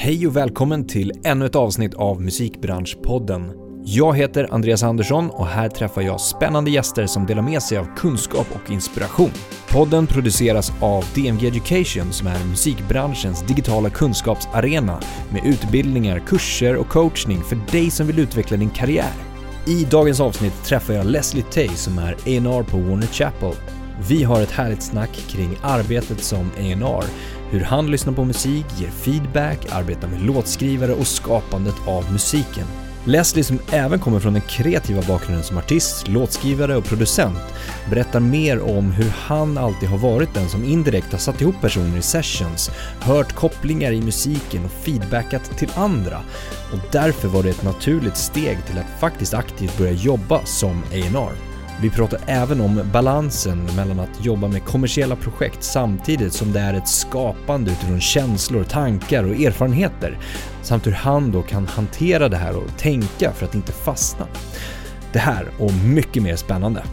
Hej och välkommen till ännu ett avsnitt av Musikbranschpodden. Jag heter Andreas Andersson och här träffar jag spännande gäster som delar med sig av kunskap och inspiration. Podden produceras av DMG Education som är musikbranschens digitala kunskapsarena med utbildningar, kurser och coachning för dig som vill utveckla din karriär. I dagens avsnitt träffar jag Leslie Tay som är A&R på Warner Chapel. Vi har ett härligt snack kring arbetet som A&R hur han lyssnar på musik, ger feedback, arbetar med låtskrivare och skapandet av musiken. Leslie som även kommer från den kreativa bakgrunden som artist, låtskrivare och producent berättar mer om hur han alltid har varit den som indirekt har satt ihop personer i sessions, hört kopplingar i musiken och feedbackat till andra och därför var det ett naturligt steg till att faktiskt aktivt börja jobba som A&R. Vi pratar även om balansen mellan att jobba med kommersiella projekt samtidigt som det är ett skapande utifrån känslor, tankar och erfarenheter samt hur han då kan hantera det här och tänka för att inte fastna. Det här och mycket mer spännande.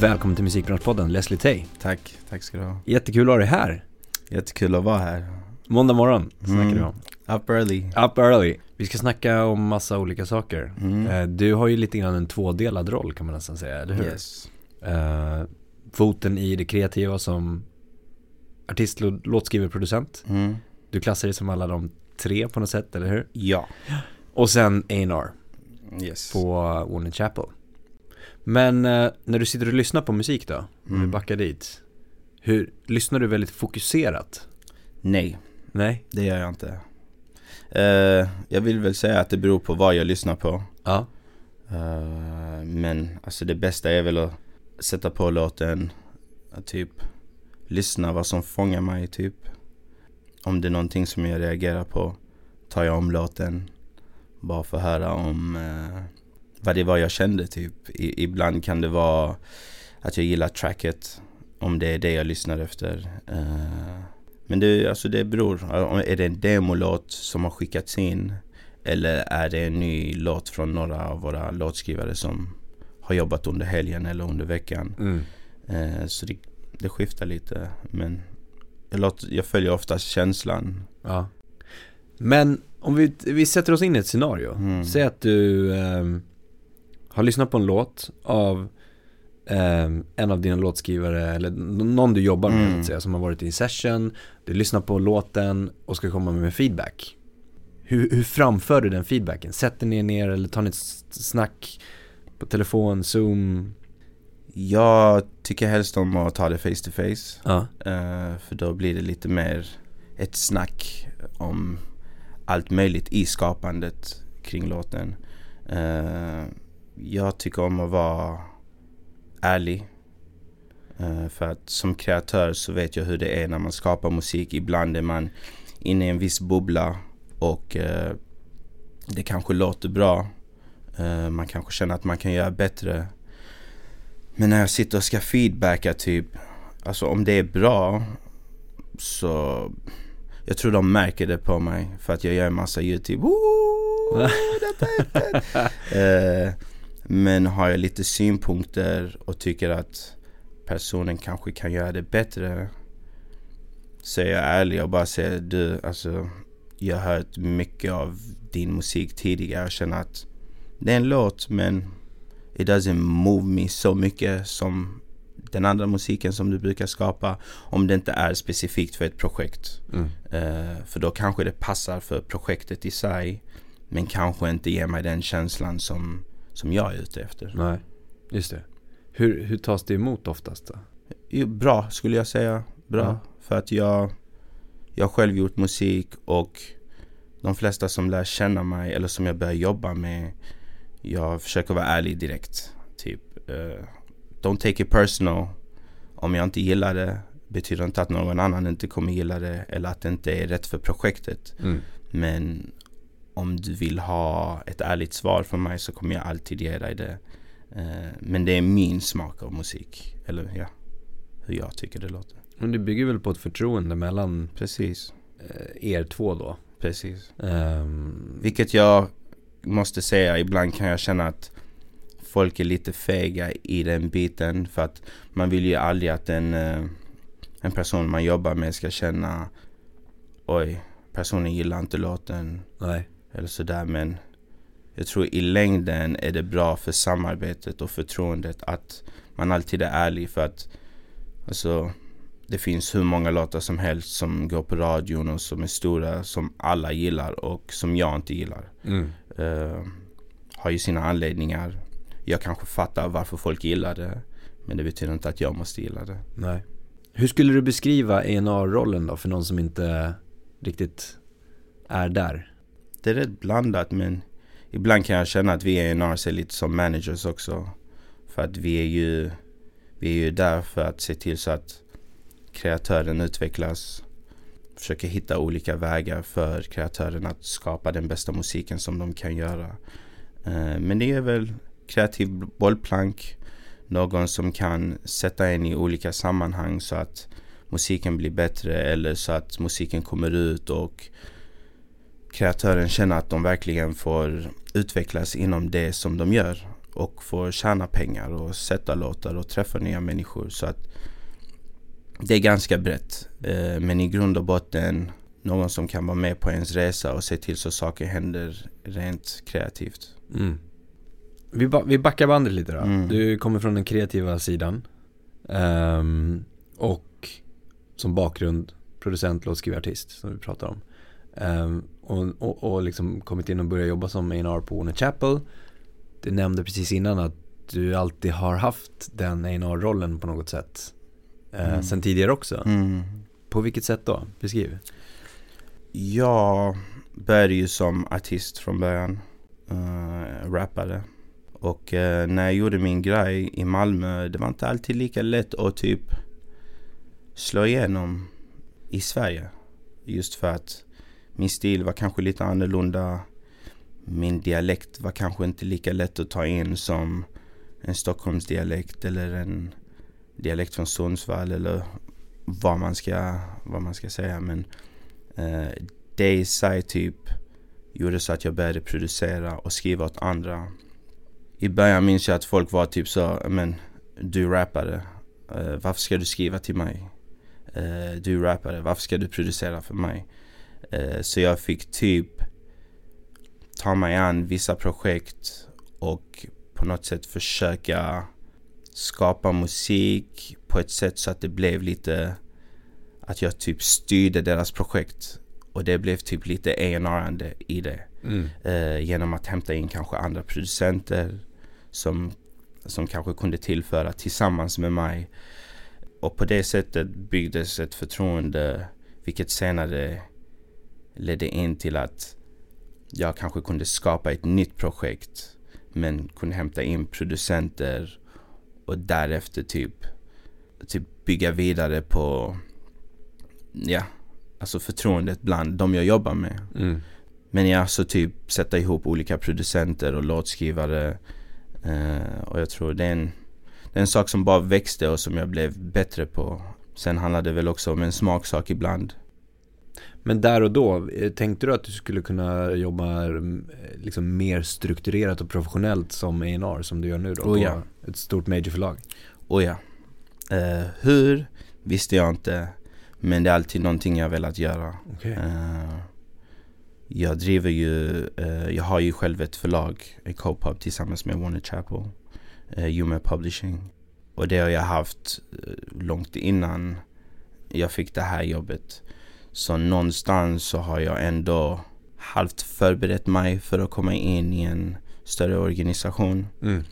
Välkommen till Musikbranschpodden, Leslie Tay. Tack, tack ska du ha. Jättekul att ha dig här. Jättekul att vara här. Måndag morgon snackar mm. vi om. Up early. Up early. Vi ska snacka om massa olika saker. Mm. Eh, du har ju lite grann en tvådelad roll kan man nästan säga, eller hur? Yes. Uh, foten i det kreativa som artist, låtskrivare, producent. Mm. Du klassar dig som alla de tre på något sätt, eller hur? Ja. Och sen A&R yes. på Warner Chapel. Men uh, när du sitter och lyssnar på musik då, om mm. vi backar dit. Hur, lyssnar du väldigt fokuserat? Nej. Nej? Det gör jag inte. Uh, jag vill väl säga att det beror på vad jag lyssnar på. Ja. Uh, men alltså det bästa är väl att sätta på låten, typ lyssna vad som fångar mig typ. Om det är någonting som jag reagerar på tar jag om låten. Bara för att höra om uh, vad det var jag kände typ. I, ibland kan det vara att jag gillar tracket. Om det är det jag lyssnar efter. Uh, men det, alltså det beror. Är det en demolåt som har skickats in? Eller är det en ny låt från några av våra låtskrivare som har jobbat under helgen eller under veckan? Mm. Eh, så det, det, skiftar lite. Men jag, låter, jag följer oftast känslan. Ja. Men om vi, vi sätter oss in i ett scenario. Mm. Säg att du eh, har lyssnat på en låt av eh, en av dina låtskrivare eller någon du jobbar med mm. att säga, som har varit i en session, du lyssnar på låten och ska komma med feedback. Hur, hur framför du den feedbacken? Sätter ni er ner eller tar ni ett snack på telefon, zoom? Jag tycker helst om att ta det face to face. Ja. Uh, för då blir det lite mer ett snack om allt möjligt i skapandet kring låten. Uh, jag tycker om att vara ärlig. Uh, för att som kreatör så vet jag hur det är när man skapar musik. Ibland är man inne i en viss bubbla och uh, det kanske låter bra. Uh, man kanske känner att man kan göra bättre. Men när jag sitter och ska feedbacka typ, alltså om det är bra så jag tror de märker det på mig för att jag gör en massa YouTube. Men har jag lite synpunkter och tycker att personen kanske kan göra det bättre så är jag ärlig och bara säger du, alltså jag har hört mycket av din musik tidigare och känner att det är en låt men it doesn't move me så mycket som den andra musiken som du brukar skapa om det inte är specifikt för ett projekt. Mm. Uh, för då kanske det passar för projektet i sig men kanske inte ger mig den känslan som som jag är ute efter. Nej, just det. Hur, hur tas det emot oftast då? Bra skulle jag säga. Bra. Ja. För att jag, jag har själv gjort musik och de flesta som lär känna mig eller som jag börjar jobba med jag försöker vara ärlig direkt. Typ, uh, don't take it personal. Om jag inte gillar det betyder inte att någon annan inte kommer gilla det eller att det inte är rätt för projektet. Mm. Men om du vill ha ett ärligt svar från mig så kommer jag alltid ge dig det. Eh, men det är min smak av musik. Eller ja, hur jag tycker det låter. Men det bygger väl på ett förtroende mellan Precis. Eh, er två då? Precis. Um... Vilket jag måste säga, ibland kan jag känna att folk är lite fega i den biten. För att man vill ju aldrig att en, eh, en person man jobbar med ska känna oj, personen gillar inte låten. Nej. Eller sådär men jag tror i längden är det bra för samarbetet och förtroendet att man alltid är ärlig för att alltså det finns hur många låtar som helst som går på radion och som är stora som alla gillar och som jag inte gillar. Mm. Uh, har ju sina anledningar. Jag kanske fattar varför folk gillar det. Men det betyder inte att jag måste gilla det. Nej. Hur skulle du beskriva A&R-rollen då för någon som inte riktigt är där? Det är rätt blandat men ibland kan jag känna att vi A&R är lite som managers också. För att vi är ju, vi är ju där för att se till så att kreatören utvecklas. Försöker hitta olika vägar för kreatören att skapa den bästa musiken som de kan göra. Eh, men det är väl kreativ bollplank. Någon som kan sätta en i olika sammanhang så att musiken blir bättre eller så att musiken kommer ut och kreatören känner att de verkligen får utvecklas inom det som de gör och får tjäna pengar och sätta låtar och träffa nya människor. Så att det är ganska brett. Eh, men i grund och botten någon som kan vara med på ens resa och se till så saker händer rent kreativt. Mm. Vi, ba vi backar bandet lite då. Mm. Du kommer från den kreativa sidan. Um, och som bakgrund producent, låtskrivare, artist som vi pratar om. Um, och, och, och liksom kommit in och börjat jobba som A&R på Warner Chapel. Du nämnde precis innan att du alltid har haft den A&R-rollen på något sätt. Uh, mm. Sen tidigare också. Mm. På vilket sätt då? Beskriv. Jag började ju som artist från början. Uh, rappade. Och uh, när jag gjorde min grej i Malmö, det var inte alltid lika lätt att typ slå igenom i Sverige. Just för att min stil var kanske lite annorlunda. Min dialekt var kanske inte lika lätt att ta in som en Stockholmsdialekt eller en dialekt från Sundsvall eller vad man ska, vad man ska säga. Men eh, det i sig typ gjorde så att jag började producera och skriva åt andra. I början minns jag att folk var typ så, men du rappare, eh, varför ska du skriva till mig? Eh, du rappare, varför ska du producera för mig? Uh, så jag fick typ ta mig an vissa projekt och på något sätt försöka skapa musik på ett sätt så att det blev lite att jag typ styrde deras projekt och det blev typ lite A&R i det. Mm. Eh, genom att hämta in kanske andra producenter som, som kanske kunde tillföra tillsammans med mig. Och på det sättet byggdes ett förtroende vilket senare ledde in till att jag kanske kunde skapa ett nytt projekt men kunde hämta in producenter och därefter typ, typ bygga vidare på ja, alltså förtroendet bland de jag jobbar med. Mm. Men ja, så typ sätta ihop olika producenter och låtskrivare. Uh, och jag tror det är, en, det är en sak som bara växte och som jag blev bättre på. Sen handlade det väl också om en smaksak ibland. Men där och då, eh, tänkte du att du skulle kunna jobba mm, liksom mer strukturerat och professionellt som A&R som du gör nu då? Oh, ja. På ett stort majorförlag? Oh ja. Uh, hur visste jag inte. Men det är alltid någonting jag velat göra. Okay. Uh, jag driver ju, uh, jag har ju själv ett förlag, en co-pub tillsammans med Warner Chapel, uh, Yume Publishing. Och det har jag haft långt innan jag fick det här jobbet. Så någonstans så har jag ändå halvt förberett mig för att komma in i en större organisation. Mm.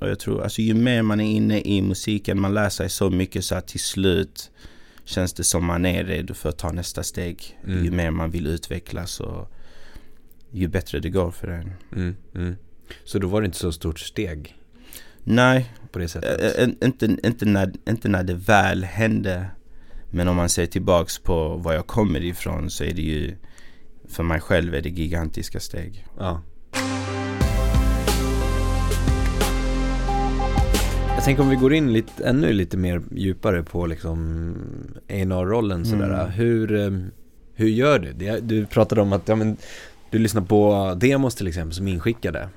Och jag tror, alltså ju mer man är inne i musiken, man lär sig så mycket så att till slut känns det som man är redo för att ta nästa steg. Mm. Ju mer man vill utvecklas och ju bättre det går för en. Mm, mm. Så då var det inte så stort steg? Nej, på det sättet? Ä inte, inte, när, inte när det väl hände. Men om man ser tillbaks på var jag kommer ifrån så är det ju för mig själv är det gigantiska steg. Ja. Jag tänker om vi går in lite, ännu lite mer djupare på liksom A&R-rollen sådär. Mm. Hur, eh, hur gör du? Du pratade om att ja, men, du lyssnar på demos till exempel som inskickade.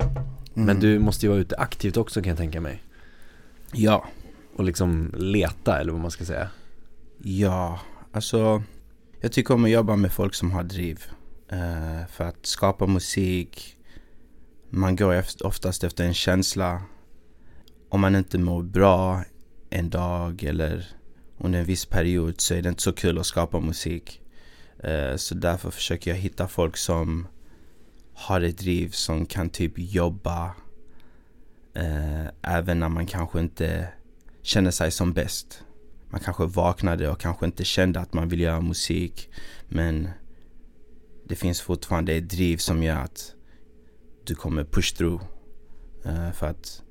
Mm. Men du måste ju vara ute aktivt också kan jag tänka mig. Ja. Och liksom leta eller vad man ska säga. Ja, alltså jag tycker om att jobba med folk som har driv. Uh, för att skapa musik, man går efter, oftast efter en känsla. Om man inte mår bra en dag eller under en viss period så är det inte så kul att skapa musik. Uh, så därför försöker jag hitta folk som har ett driv som kan typ jobba uh, även när man kanske inte känner sig som bäst. Man kanske vaknade och kanske inte kände att man vill göra musik men det finns fortfarande ett driv som gör att du kommer push through. Uh, för att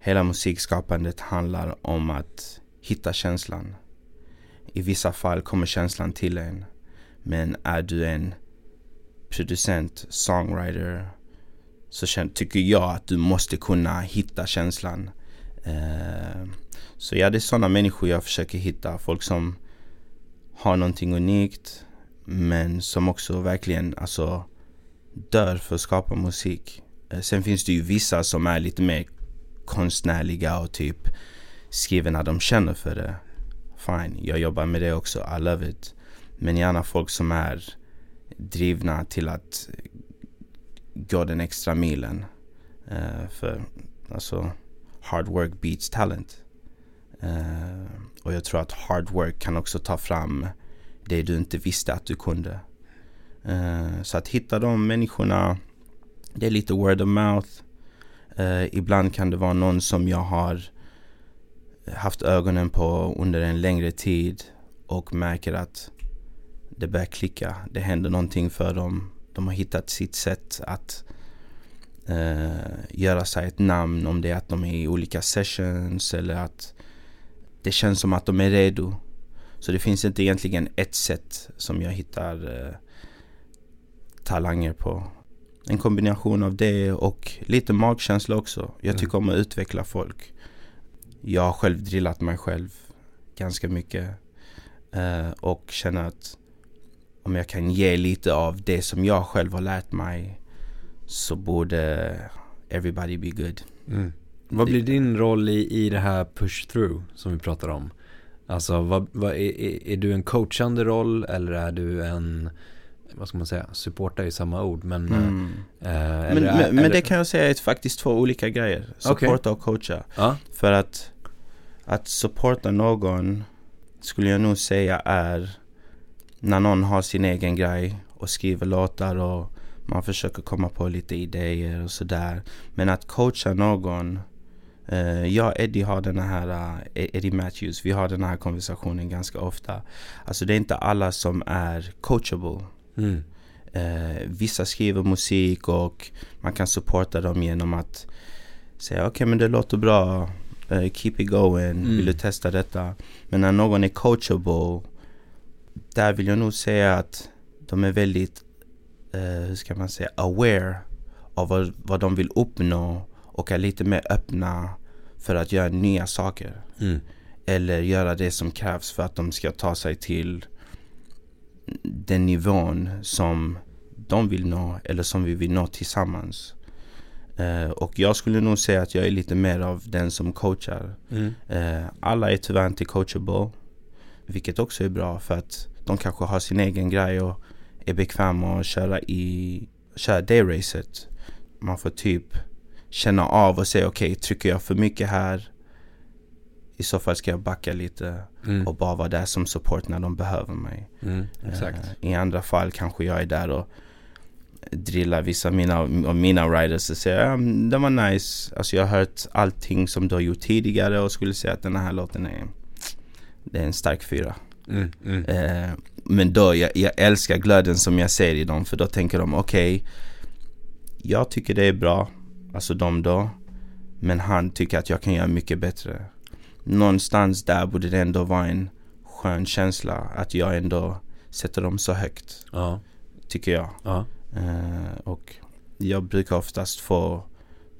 hela musikskapandet handlar om att hitta känslan. I vissa fall kommer känslan till en. Men är du en producent, songwriter så tycker jag att du måste kunna hitta känslan. Eh, så ja, det är sådana människor jag försöker hitta. Folk som har någonting unikt men som också verkligen alltså dör för att skapa musik. Eh, sen finns det ju vissa som är lite mer konstnärliga och typ skriver när de känner för det. Fine, jag jobbar med det också, I love it. Men gärna folk som är drivna till att gå den extra milen. Uh, för alltså, hard work beats talent. Uh, och jag tror att hard work kan också ta fram det du inte visste att du kunde. Uh, så att hitta de människorna, det är lite word of mouth. Uh, ibland kan det vara någon som jag har haft ögonen på under en längre tid och märker att det börjar klicka. Det händer någonting för dem. De har hittat sitt sätt att uh, göra sig ett namn om det är att de är i olika sessions eller att det känns som att de är redo. Så det finns inte egentligen ett sätt som jag hittar eh, talanger på. En kombination av det och lite magkänsla också. Jag tycker om att utveckla folk. Jag har själv drillat mig själv ganska mycket. Eh, och känner att om jag kan ge lite av det som jag själv har lärt mig så borde everybody be good. Mm. Vad blir din roll i, i det här push through som vi pratar om? Alltså vad, vad är, är, är, du en coachande roll eller är du en vad ska man säga, supporta är samma ord men mm. äh, Men, men, är, men det kan jag säga är faktiskt två olika grejer Supporta okay. och coacha ja. För att Att supporta någon Skulle jag nog säga är När någon har sin egen grej och skriver låtar och man försöker komma på lite idéer och sådär Men att coacha någon Uh, jag och Eddie har den här, uh, Eddie Matthews, vi har den här konversationen ganska ofta. Alltså det är inte alla som är coachable. Mm. Uh, vissa skriver musik och man kan supporta dem genom att säga okej okay, men det låter bra, keep it going, mm. vill du testa detta? Men när någon är coachable, där vill jag nog säga att de är väldigt, hur ska man säga, aware av vad, vad de vill uppnå och är lite mer öppna för att göra nya saker. Mm. Eller göra det som krävs för att de ska ta sig till den nivån som de vill nå eller som vi vill nå tillsammans. Uh, och jag skulle nog säga att jag är lite mer av den som coachar. Mm. Uh, alla är tyvärr inte coachable. Vilket också är bra för att de kanske har sin egen grej och är bekväma att köra i köra det racet. Man får typ känna av och säga okej, okay, trycker jag för mycket här i så fall ska jag backa lite mm. och bara vara där som support när de behöver mig. Mm. Uh, I andra fall kanske jag är där och drillar vissa av mina, av mina riders och säger ja, det var nice. Alltså jag har hört allting som du har gjort tidigare och skulle säga att den här låten är, det är en stark fyra. Mm, mm. Men då, jag, jag, älskar glöden som jag ser i dem för då tänker de okej, okay, jag tycker det är bra Alltså de då. Men han tycker att jag kan göra mycket bättre. Någonstans där borde det ändå vara en skön känsla att jag ändå sätter dem så högt. Ja. Tycker jag. Ja. Uh, och jag brukar oftast få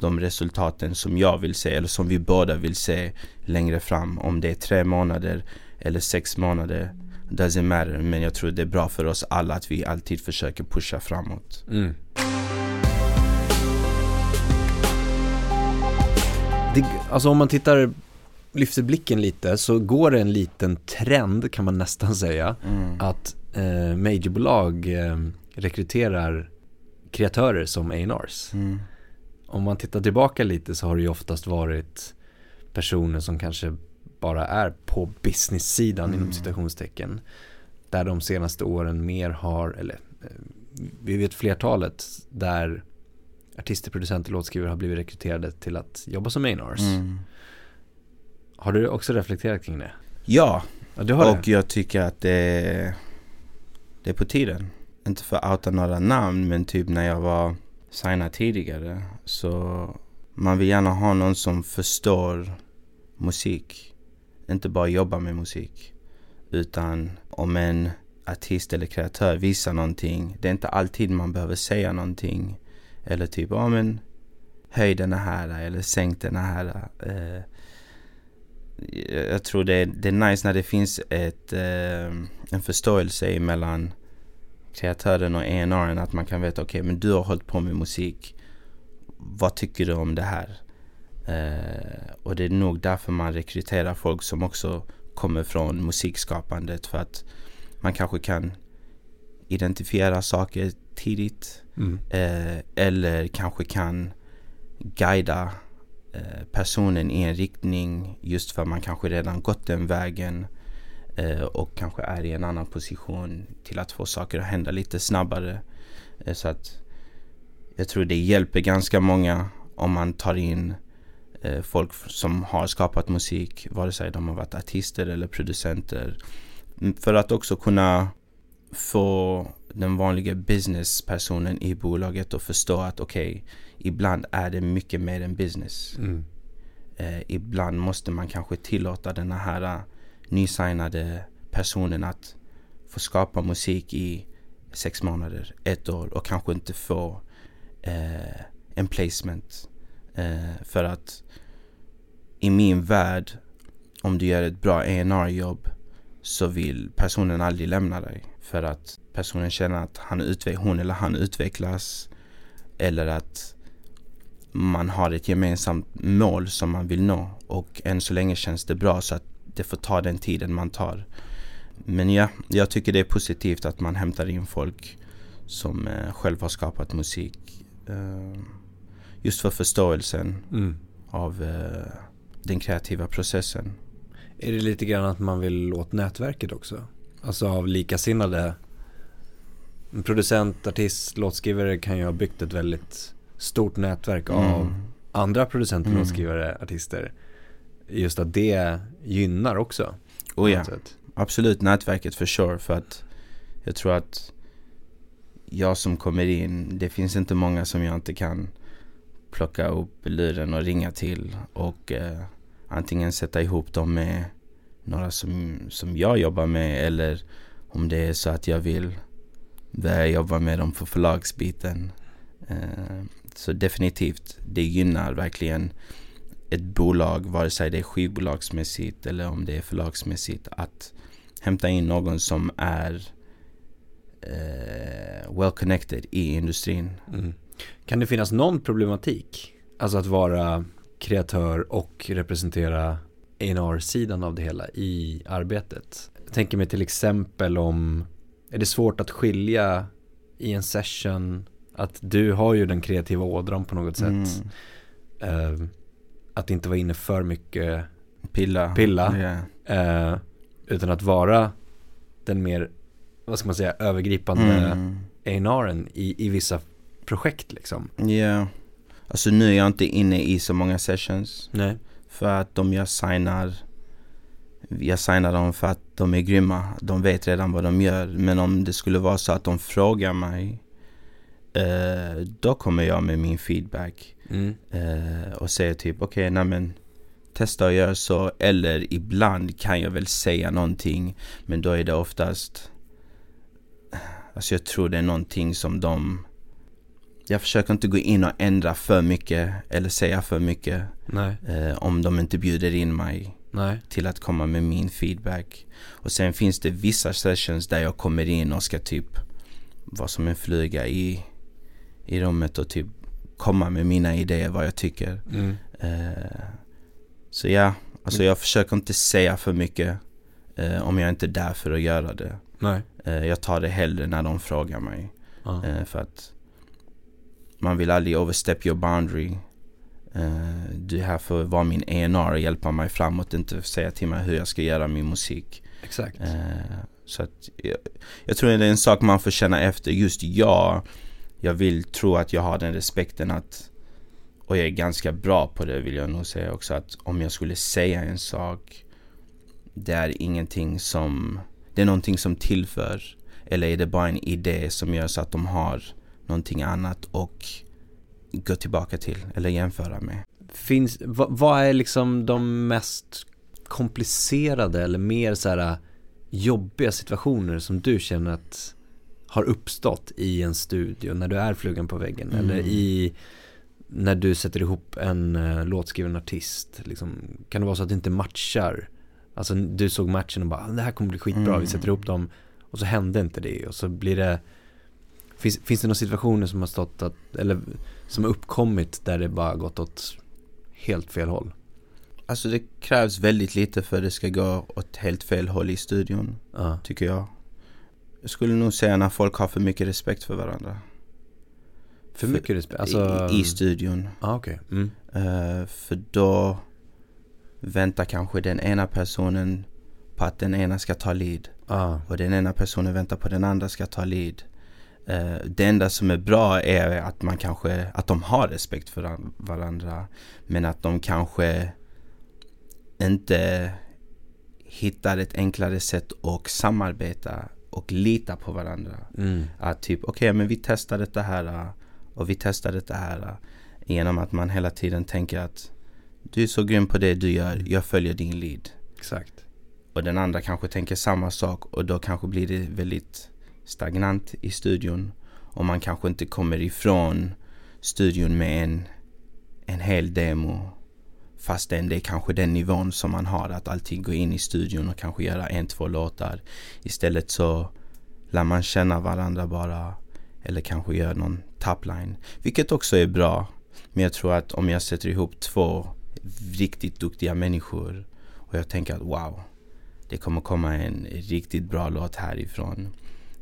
de resultaten som jag vill se eller som vi båda vill se längre fram. Om det är tre månader eller sex månader. Doesn't matter. Men jag tror det är bra för oss alla att vi alltid försöker pusha framåt. Mm. det, alltså om man tittar lyfter blicken lite så går det en liten trend kan man nästan säga Mm. att eh, majorbolag eh, rekryterar kreatörer som A&Rs. Mm. Om man tittar tillbaka lite så har det ju oftast varit personer som kanske bara är på business-sidan Mm. inom citationstecken. Där de senaste åren mer har, eller eh, vi vet flertalet där artister, producenter, låtskrivare har blivit rekryterade till att jobba som A&Rs. Mm. Har du också reflekterat kring det? Ja, Ja, och det? jag tycker att det, det är på tiden. Inte för att outa några namn men typ när jag var signad tidigare så man vill gärna ha någon som förstår musik. Inte bara jobba med musik. Utan om en artist eller kreatör visar någonting. Det är inte alltid man behöver säga någonting. Eller typ, ja men höj den här eller sänk den här. Eh, jag tror det är, det är nice när det finns ett, eh, en förståelse mellan kreatören och A&R'n att man kan veta okej men du har hållit på med musik. Vad tycker du om det här? Eh, och det är nog därför man rekryterar folk som också kommer från musikskapandet för att man kanske kan identifiera saker tidigt Mm. eh, eller kanske kan guida eh, personen i en riktning just för man kanske redan gått den vägen eh, och kanske är i en annan position till att få saker att hända lite snabbare. Eh, så att jag tror det hjälper ganska många om man tar in folk f- som har skapat musik, vare sig de har varit artister eller producenter. Mm, För att också kunna få den vanliga businesspersonen i bolaget att förstå att okej, ibland är det mycket mer än business. Mm. Eh, ibland måste man kanske tillåta den här uh, nysignade personen att få skapa musik i sex månader, ett år och kanske inte få eh, en placement. Eh, för att i min värld, om du gör ett bra ENR-jobb så vill personen aldrig lämna dig. För att personen känner att han utve- hon eller han utvecklas. Eller att man har ett gemensamt mål som man vill nå. Och än så länge känns det bra så att det får ta den tiden man tar. Men ja, jag tycker det är positivt att man hämtar in folk som eh, själv har skapat musik. Eh, Just för förståelsen Mm. av eh, den kreativa processen. Är det lite grann att man vill åt nätverket också? Alltså av likasinnade En producent, artist, låtskrivare kan ju ha byggt ett väldigt stort nätverk av Mm. andra producenter, Mm. låtskrivare, artister Just att det gynnar också Oh ja. Absolut nätverket för sure för att jag tror att jag som kommer in, det finns inte många som jag inte kan plocka upp luren och ringa till och eh, antingen sätta ihop dem med några som, som jag jobbar med eller om det är så att jag vill börja jobba med dem på förlagsbiten. Eh, så definitivt, det gynnar verkligen ett bolag, vare sig det är skivbolagsmässigt eller om det är förlagsmässigt, att hämta in någon som är eh, well connected i industrin. Mm. Kan det finnas någon problematik? Alltså att vara kreatör och representera A&R-sidan av det hela i arbetet. Jag tänker mig till exempel om, är det svårt att skilja i en session att du har ju den kreativa ådran på något sätt. Mm. Eh, att inte vara inne för mycket Pilla. Pilla. Ja. eh, utan att vara den mer, vad ska man säga, övergripande Mm. A&R'n i, i vissa projekt liksom. Ja. Alltså nu är jag inte inne i så många sessions. Nej. För att de jag signar Jag signar dem för att de är grymma. De vet redan vad de gör. Men om det skulle vara så att de frågar mig eh, Då kommer jag med min feedback. Mm. Eh, och säger typ okej, okay, men Testa att göra så. Eller ibland kan jag väl säga någonting. Men då är det oftast Alltså jag tror det är någonting som de Jag försöker inte gå in och ändra för mycket eller säga för mycket eh, om de inte bjuder in mig Nej. till att komma med min feedback. Och sen finns det vissa sessions där jag kommer in och ska typ vara som en fluga i, i rummet och typ komma med mina idéer vad jag tycker. Mm. Eh, så ja, Alltså jag försöker inte säga för mycket eh, om jag inte är där för att göra det. Nej. Eh, jag tar det hellre när de frågar mig. Ja. Eh, för att man vill aldrig overstep your boundary. Eh, du är här för att vara min ENR och hjälpa mig framåt, inte säga till mig hur jag ska göra min musik. Exakt. Eh, så att jag, jag tror det är en sak man får känna efter. Just jag, jag vill tro att jag har den respekten att och jag är ganska bra på det vill jag nog säga också att om jag skulle säga en sak Det är ingenting som Det är någonting som tillför Eller är det bara en idé som gör så att de har Någonting annat och Gå tillbaka till eller jämföra med Finns, vad, vad är liksom de mest komplicerade eller mer så här jobbiga situationer som du känner att har uppstått i en studio när du är flugan på väggen Mm. eller i när du sätter ihop en uh, låtskriven artist liksom, kan det vara så att det inte matchar alltså du såg matchen och bara det här kommer bli skitbra Mm. vi sätter ihop dem och så hände inte det och så blir det finns, finns det några situationer som har stått att eller som har uppkommit där det bara gått åt helt fel håll Alltså det krävs väldigt lite för att det ska gå åt helt fel håll i studion ja tycker jag. Jag skulle nog säga när folk har för mycket respekt för varandra. för mycket respekt alltså I, I studion. Ja okej mm. Eh, för då väntar kanske den ena personen på att den ena ska ta lead. Ja, Och den ena personen väntar på att den andra ska ta lead. Eh, det enda som är bra är att man kanske, att de har respekt för var- varandra. Men att de kanske inte hittar ett enklare sätt att samarbeta och lita på varandra. mm. Att typ, okej men vi testar detta här äh, och vi testar detta här. äh, Genom att man hela tiden tänker att du är så grym på det du gör, jag följer din lead. exakt Och den andra kanske tänker samma sak och då kanske blir det väldigt stagnant i studion. Och man kanske inte kommer ifrån studion med en, en hel demo. Fastän det är kanske den nivån som man har, att alltid gå in i studion och kanske göra en, två låtar. Istället så lär man känna varandra bara. Eller kanske göra någon topline. Vilket också är bra. Men jag tror att om jag sätter ihop två riktigt duktiga människor och jag tänker att wow, det kommer komma en riktigt bra låt härifrån.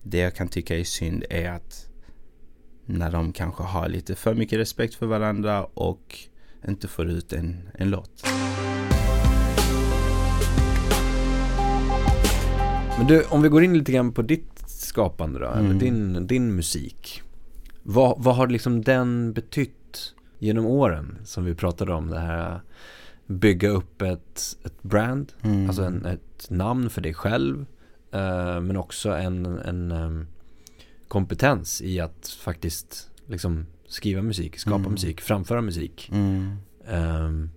Det jag kan tycka är synd är att när de kanske har lite för mycket respekt för varandra och inte får ut en, en låt. Men du, om vi går in lite grann på ditt skapande då, eller Mm. din, din musik. Vad, vad har liksom den betytt genom åren som vi pratade om? Det här bygga upp ett, ett brand, Mm. alltså en, ett namn för dig själv. Eh, men också en, en em, kompetens i att faktiskt liksom skriva musik, skapa Mm. musik, framföra musik. Mm. Ehm,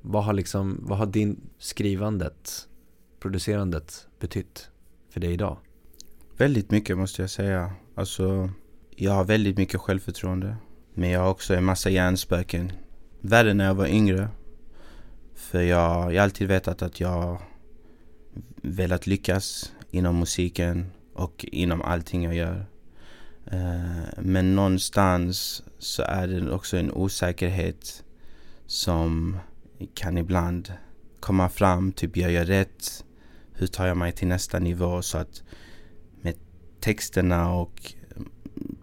vad har liksom, vad har din skrivandet, producerandet betytt för dig idag? Väldigt mycket måste jag säga. Alltså, jag har väldigt mycket självförtroende. Men jag har också en massa hjärnspöken. Värre när jag var yngre. För jag, jag har alltid vetat att jag velat lyckas inom musiken och inom allting jag gör. Eh, men någonstans så är det också en osäkerhet som kan ibland komma fram. Typ, jag gör rätt. Hur tar jag mig till nästa nivå? Så att med texterna och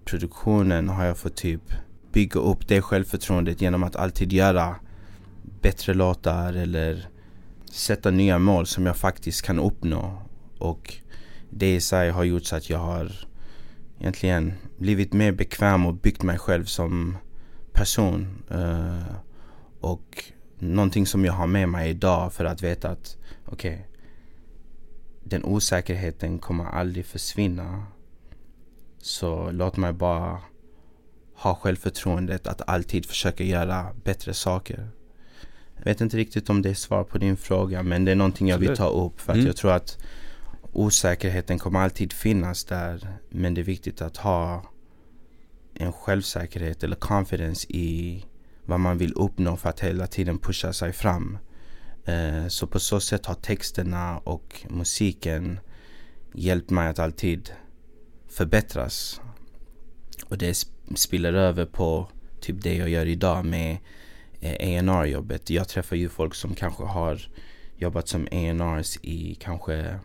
produktionen har jag fått typ bygga upp det självförtroendet genom att alltid göra bättre låtar eller sätta nya mål som jag faktiskt kan uppnå. Och det i sig har gjort så att jag har egentligen blivit mer bekväm och byggt mig själv som person. Eh, och någonting som jag har med mig idag för att veta att okej, den osäkerheten kommer aldrig försvinna. Så låt mig bara ha självförtroendet att alltid försöka göra bättre saker. Jag vet inte riktigt om det är svar på din fråga men det är någonting jag vill ta upp för att Mm. jag tror att osäkerheten kommer alltid finnas där men det är viktigt att ha en självsäkerhet eller confidence i vad man vill uppnå för att hela tiden pusha sig fram. Eh, så på så sätt har texterna och musiken hjälpt mig att alltid förbättras. Och det spiller över på typ det jag gör idag med eh, A&R jobbet Jag träffar ju folk som kanske har jobbat som A&Rs i kanske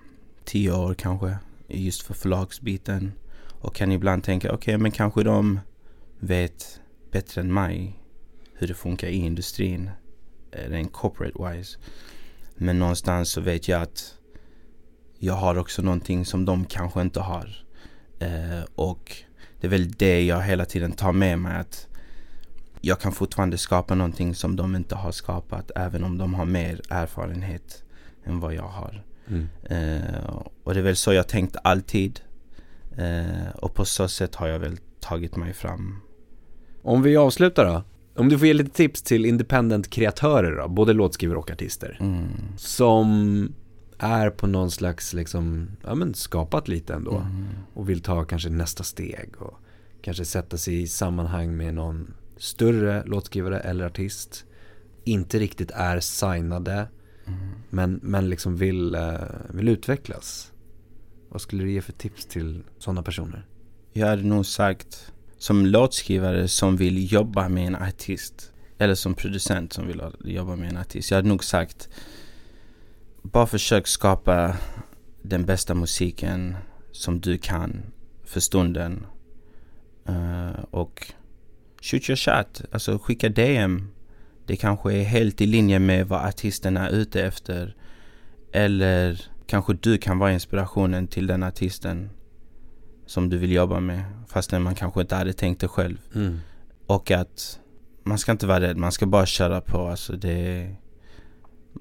tio år kanske. Just för förlagsbiten. Och kan ibland tänka, okej okay, men kanske de vet bättre än mig hur det funkar i industrin. Eh, rent corporate wise. Men någonstans så vet jag att jag har också någonting som de kanske inte har. Eh, och det är väl det jag hela tiden tar med mig att jag kan fortfarande skapa någonting som de inte har skapat även om de har mer erfarenhet än vad jag har. Mm. Eh, och det är väl så jag tänkt alltid. Eh, och på så sätt har jag väl tagit mig fram. Om vi avslutar då. Om du får ge lite tips till independent-kreatörer då, både låtskrivare och artister. Mm. Som är på någon slags liksom, ja men skapat lite ändå. Mm. Och vill ta kanske nästa steg och kanske sätta sig i sammanhang med någon större låtskrivare eller artist. Inte riktigt är signade. Mm. Men, men liksom vill, eh, vill utvecklas. Vad skulle du ge för tips till sådana personer? Jag hade nog sagt som låtskrivare som vill jobba med en artist. Eller som producent som vill jobba med en artist. Jag hade nog sagt bara försök skapa den bästa musiken som du kan för stunden. Uh, och shoot your shot. Alltså skicka DM. Det kanske är helt i linje med vad artisten är ute efter. Eller kanske du kan vara inspirationen till den artisten som du vill jobba med. Fastän man kanske inte hade tänkt det själv. Mm. Och att man ska inte vara rädd, man ska bara köra på. Alltså det,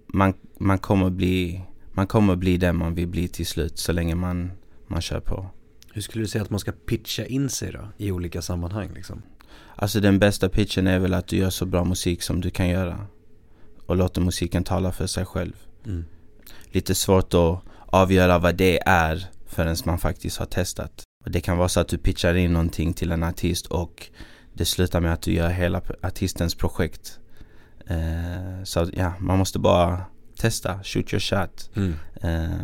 man, man, kommer bli, man kommer bli den man vill bli till slut så länge man, man kör på. Hur skulle du säga att man ska pitcha in sig då i olika sammanhang liksom? Alltså den bästa pitchen är väl att du gör så bra musik som du kan göra. Och låter musiken tala för sig själv. Mm. Lite svårt att avgöra vad det är förrän man faktiskt har testat. Och det kan vara så att du pitchar in någonting till en artist och det slutar med att du gör hela artistens projekt. Eh, så ja, man måste bara testa, shoot your shot. Mm. Eh,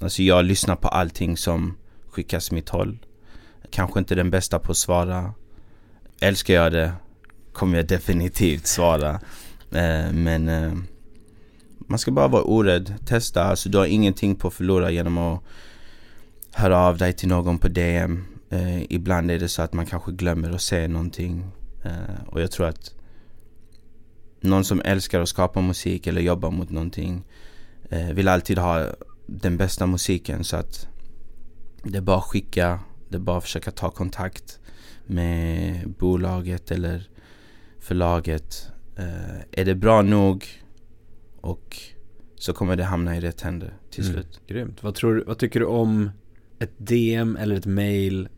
alltså jag lyssnar på allting som skickas mitt håll. Kanske inte den bästa på att svara. Älskar jag det kommer jag definitivt svara. Eh, men eh, man ska bara vara orädd, testa. Alltså du har ingenting på att förlora genom att höra av dig till någon på DM. Eh, ibland är det så att man kanske glömmer att säga någonting. Och jag tror att någon som älskar att skapa musik eller jobba mot någonting vill alltid ha den bästa musiken så att det är bara att skicka, det är bara att försöka ta kontakt med bolaget eller förlaget. Eh, är det bra nog och så kommer det hamna i rätt händer till mm, slut. Grymt. Vad, tror, vad tycker du om ett DM eller ett mail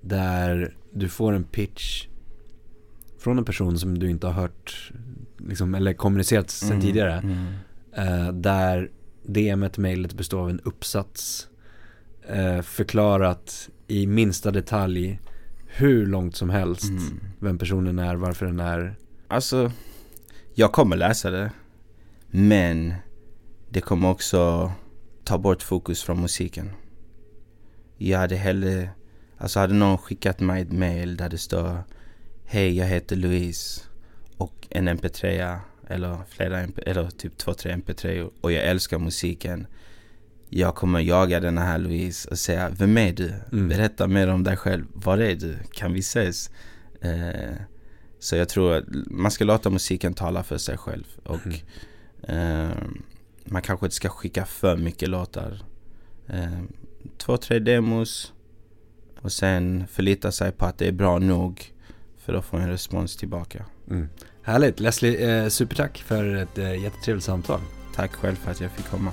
där du får en pitch från en person som du inte har hört liksom, eller kommunicerat sedan mm, tidigare. Mm. Uh, där DMet, mailet består av en uppsats. Uh, förklarat i minsta detalj hur långt som helst mm. vem personen är, varför den är. Alltså, jag kommer läsa det. Men det kommer också ta bort fokus från musiken. Jag hade hellre, alltså hade någon skickat mig ett mail där det står Hej, jag heter Louise och en mp3 eller flera MP, eller typ två, tre mp3 och jag älskar musiken. Jag kommer jaga den här Louise och säga Vem är du? Mm. Berätta mer om dig själv. Var är du? Kan vi ses? Eh, så jag tror att man ska låta musiken tala för sig själv. Och mm. eh, man kanske inte ska skicka för mycket låtar. Eh, två, tre demos och sen förlita sig på att det är bra nog för att få en respons tillbaka. Mm. Härligt! Leslie, eh, supertack för ett eh, jättetrevligt samtal. Tack själv för att jag fick komma.